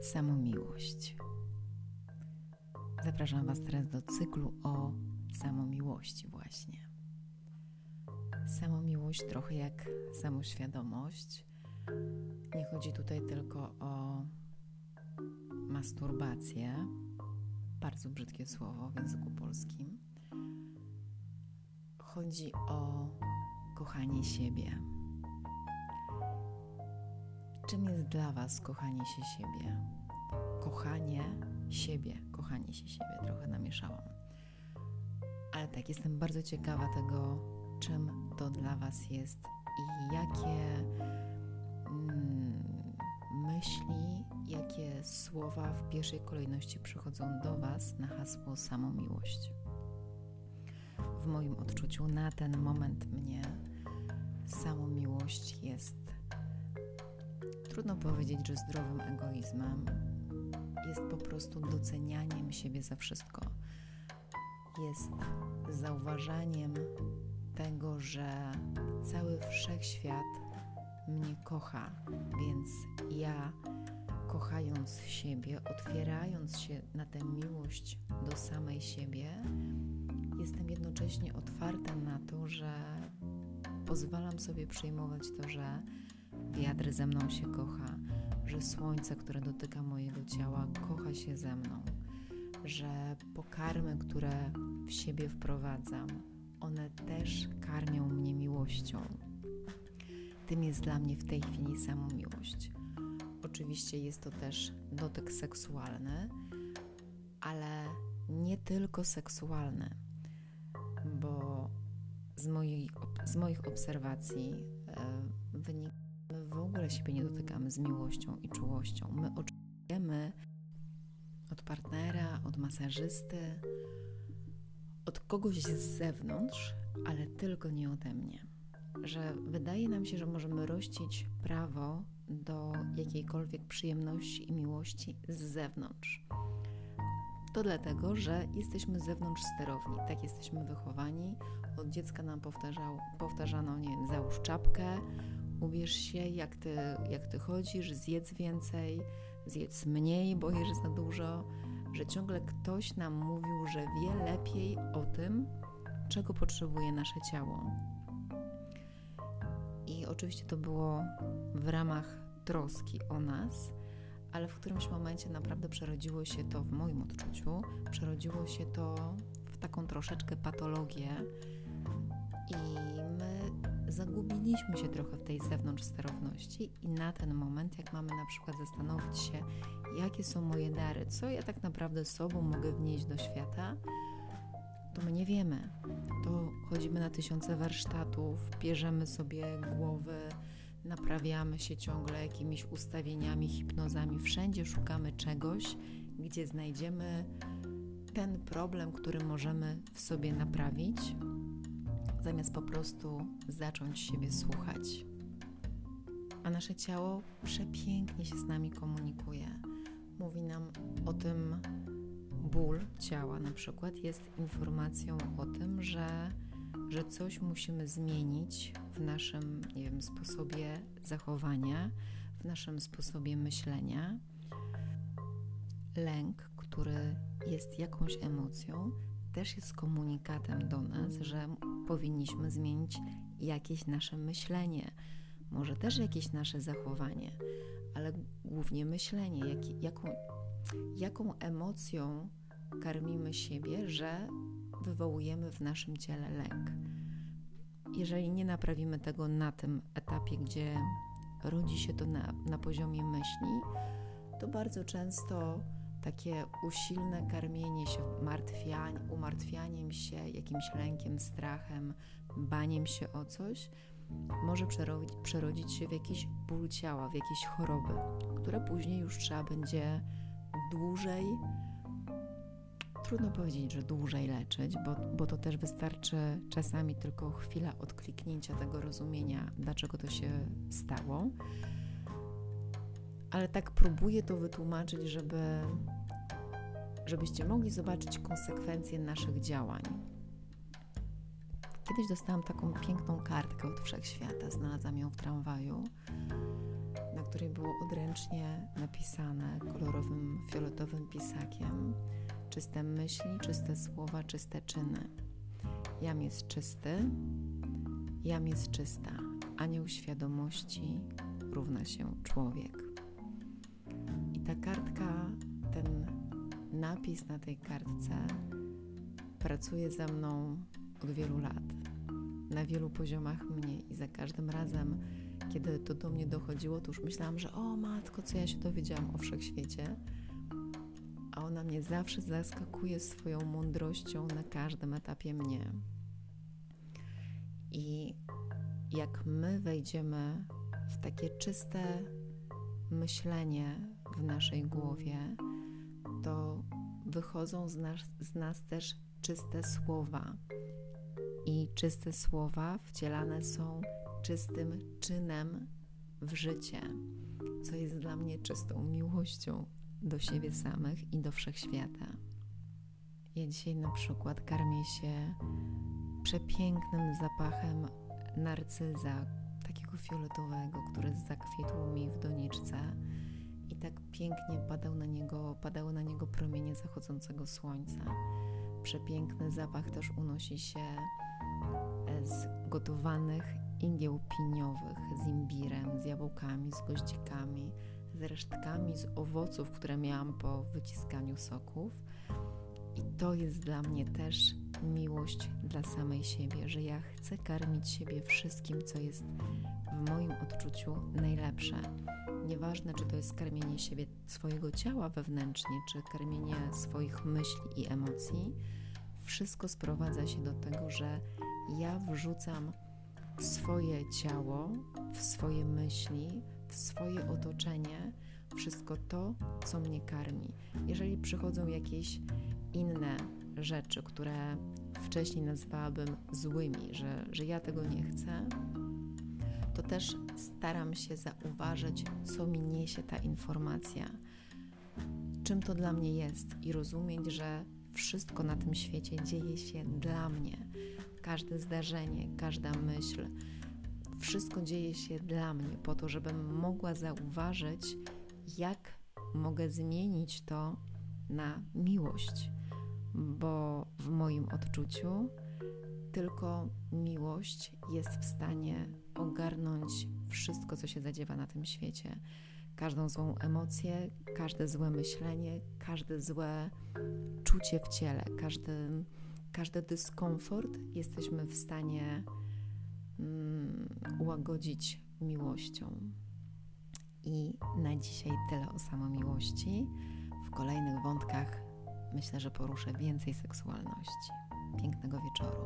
samomiłość. Zapraszam Was teraz do cyklu o samomiłości właśnie. Samomiłość trochę jak samoświadomość. Nie chodzi tutaj tylko o masturbację, bardzo brzydkie słowo w języku polskim. Chodzi o kochanie siebie Czym jest dla Was kochanie się siebie? Kochanie siebie, kochanie się siebie, trochę namieszałam. Ale tak, jestem bardzo ciekawa tego, czym to dla Was jest i jakie mm, myśli, jakie słowa w pierwszej kolejności przychodzą do Was na hasło samomiłość. W moim odczuciu na ten moment mnie samomiłość jest Trudno powiedzieć, że zdrowym egoizmem jest po prostu docenianiem siebie za wszystko. Jest zauważaniem tego, że cały wszechświat mnie kocha, więc ja, kochając siebie, otwierając się na tę miłość do samej siebie, jestem jednocześnie otwarta na to, że pozwalam sobie przyjmować to, że wiatr ze mną się kocha, że słońce, które dotyka mojego ciała, kocha się ze mną, że pokarmy, które w siebie wprowadzam, one też karmią mnie miłością. Tym jest dla mnie w tej chwili samą miłość. Oczywiście jest to też dotyk seksualny, ale nie tylko seksualny, bo z, mojej, z moich obserwacji e, wynika ogóle siebie nie dotykamy z miłością i czułością. My oczekujemy od partnera, od masażysty, od kogoś z zewnątrz, ale tylko nie ode mnie. Że wydaje nam się, że możemy rościć prawo do jakiejkolwiek przyjemności i miłości z zewnątrz. To dlatego, że jesteśmy zewnątrz sterowni, tak jesteśmy wychowani. Od dziecka nam powtarzano, nie wiem, załóż czapkę, ubierz się, jak ty, jak ty chodzisz, zjedz więcej, zjedz mniej, bo jesz za dużo, że ciągle ktoś nam mówił, że wie lepiej o tym, czego potrzebuje nasze ciało. I oczywiście to było w ramach troski o nas, ale w którymś momencie naprawdę przerodziło się to, w moim odczuciu, przerodziło się to w taką troszeczkę patologię i my zagubiliśmy się trochę w tej zewnątrz sterowności i na ten moment, jak mamy na przykład zastanowić się, jakie są moje dary, co ja tak naprawdę sobą mogę wnieść do świata, to my nie wiemy. To chodzimy na tysiące warsztatów, bierzemy sobie głowy, naprawiamy się ciągle jakimiś ustawieniami, hipnozami. Wszędzie szukamy czegoś, gdzie znajdziemy ten problem, który możemy w sobie naprawić zamiast po prostu zacząć siebie słuchać. A nasze ciało przepięknie się z nami komunikuje. Mówi nam o tym, ból ciała na przykład jest informacją o tym, że, że coś musimy zmienić w naszym nie wiem, sposobie zachowania, w naszym sposobie myślenia. Lęk, który jest jakąś emocją, też jest komunikatem do nas, że powinniśmy zmienić jakieś nasze myślenie, może też jakieś nasze zachowanie, ale głównie myślenie, jak, jaką, jaką emocją karmimy siebie, że wywołujemy w naszym ciele lęk. Jeżeli nie naprawimy tego na tym etapie, gdzie rodzi się to na, na poziomie myśli, to bardzo często takie usilne karmienie się, umartwianiem się, jakimś lękiem, strachem, baniem się o coś, może przerodzić, przerodzić się w jakiś ból ciała, w jakieś choroby, które później już trzeba będzie dłużej, trudno powiedzieć, że dłużej leczyć, bo, bo to też wystarczy czasami tylko chwila odkliknięcia tego rozumienia, dlaczego to się stało ale tak próbuję to wytłumaczyć, żeby, żebyście mogli zobaczyć konsekwencje naszych działań. Kiedyś dostałam taką piękną kartkę od wszechświata, znalazłam ją w tramwaju, na której było odręcznie napisane kolorowym fioletowym pisakiem czyste myśli, czyste słowa, czyste czyny. Jam jest czysty, jam jest czysta. Anioł świadomości równa się człowiek. Ta kartka, ten napis na tej kartce pracuje ze mną od wielu lat, na wielu poziomach mnie i za każdym razem, kiedy to do mnie dochodziło, to już myślałam, że o matko, co ja się dowiedziałam o wszechświecie, a ona mnie zawsze zaskakuje swoją mądrością na każdym etapie mnie. I jak my wejdziemy w takie czyste myślenie w naszej głowie, to wychodzą z nas, z nas też czyste słowa. I czyste słowa wcielane są czystym czynem w życie, co jest dla mnie czystą miłością do siebie samych i do wszechświata. Ja dzisiaj na przykład karmię się przepięknym zapachem narcyza, takiego fioletowego, który zakwitł mi w doniczce i tak pięknie padał na niego, padały na niego promienie zachodzącego słońca. Przepiękny zapach też unosi się z gotowanych ingieł piniowych, z imbirem, z jabłkami, z goździkami, z resztkami z owoców, które miałam po wyciskaniu soków. I to jest dla mnie też miłość dla samej siebie, że ja chcę karmić siebie wszystkim, co jest w moim odczuciu najlepsze. Nieważne, czy to jest karmienie siebie swojego ciała wewnętrznie, czy karmienie swoich myśli i emocji, wszystko sprowadza się do tego, że ja wrzucam w swoje ciało, w swoje myśli, w swoje otoczenie wszystko to, co mnie karmi. Jeżeli przychodzą jakieś inne rzeczy, które wcześniej nazwałabym złymi, że, że ja tego nie chcę, to też staram się zauważyć, co mi niesie ta informacja, czym to dla mnie jest? I rozumieć, że wszystko na tym świecie dzieje się dla mnie. Każde zdarzenie, każda myśl, wszystko dzieje się dla mnie, po to, żebym mogła zauważyć, jak mogę zmienić to na miłość, bo w moim odczuciu tylko miłość jest w stanie ogarnąć wszystko, co się zadziewa na tym świecie. Każdą złą emocję, każde złe myślenie, każde złe czucie w ciele, każdy, każdy dyskomfort jesteśmy w stanie mm, ułagodzić miłością. I na dzisiaj tyle o samomiłości. W kolejnych wątkach myślę, że poruszę więcej seksualności. Pięknego wieczoru.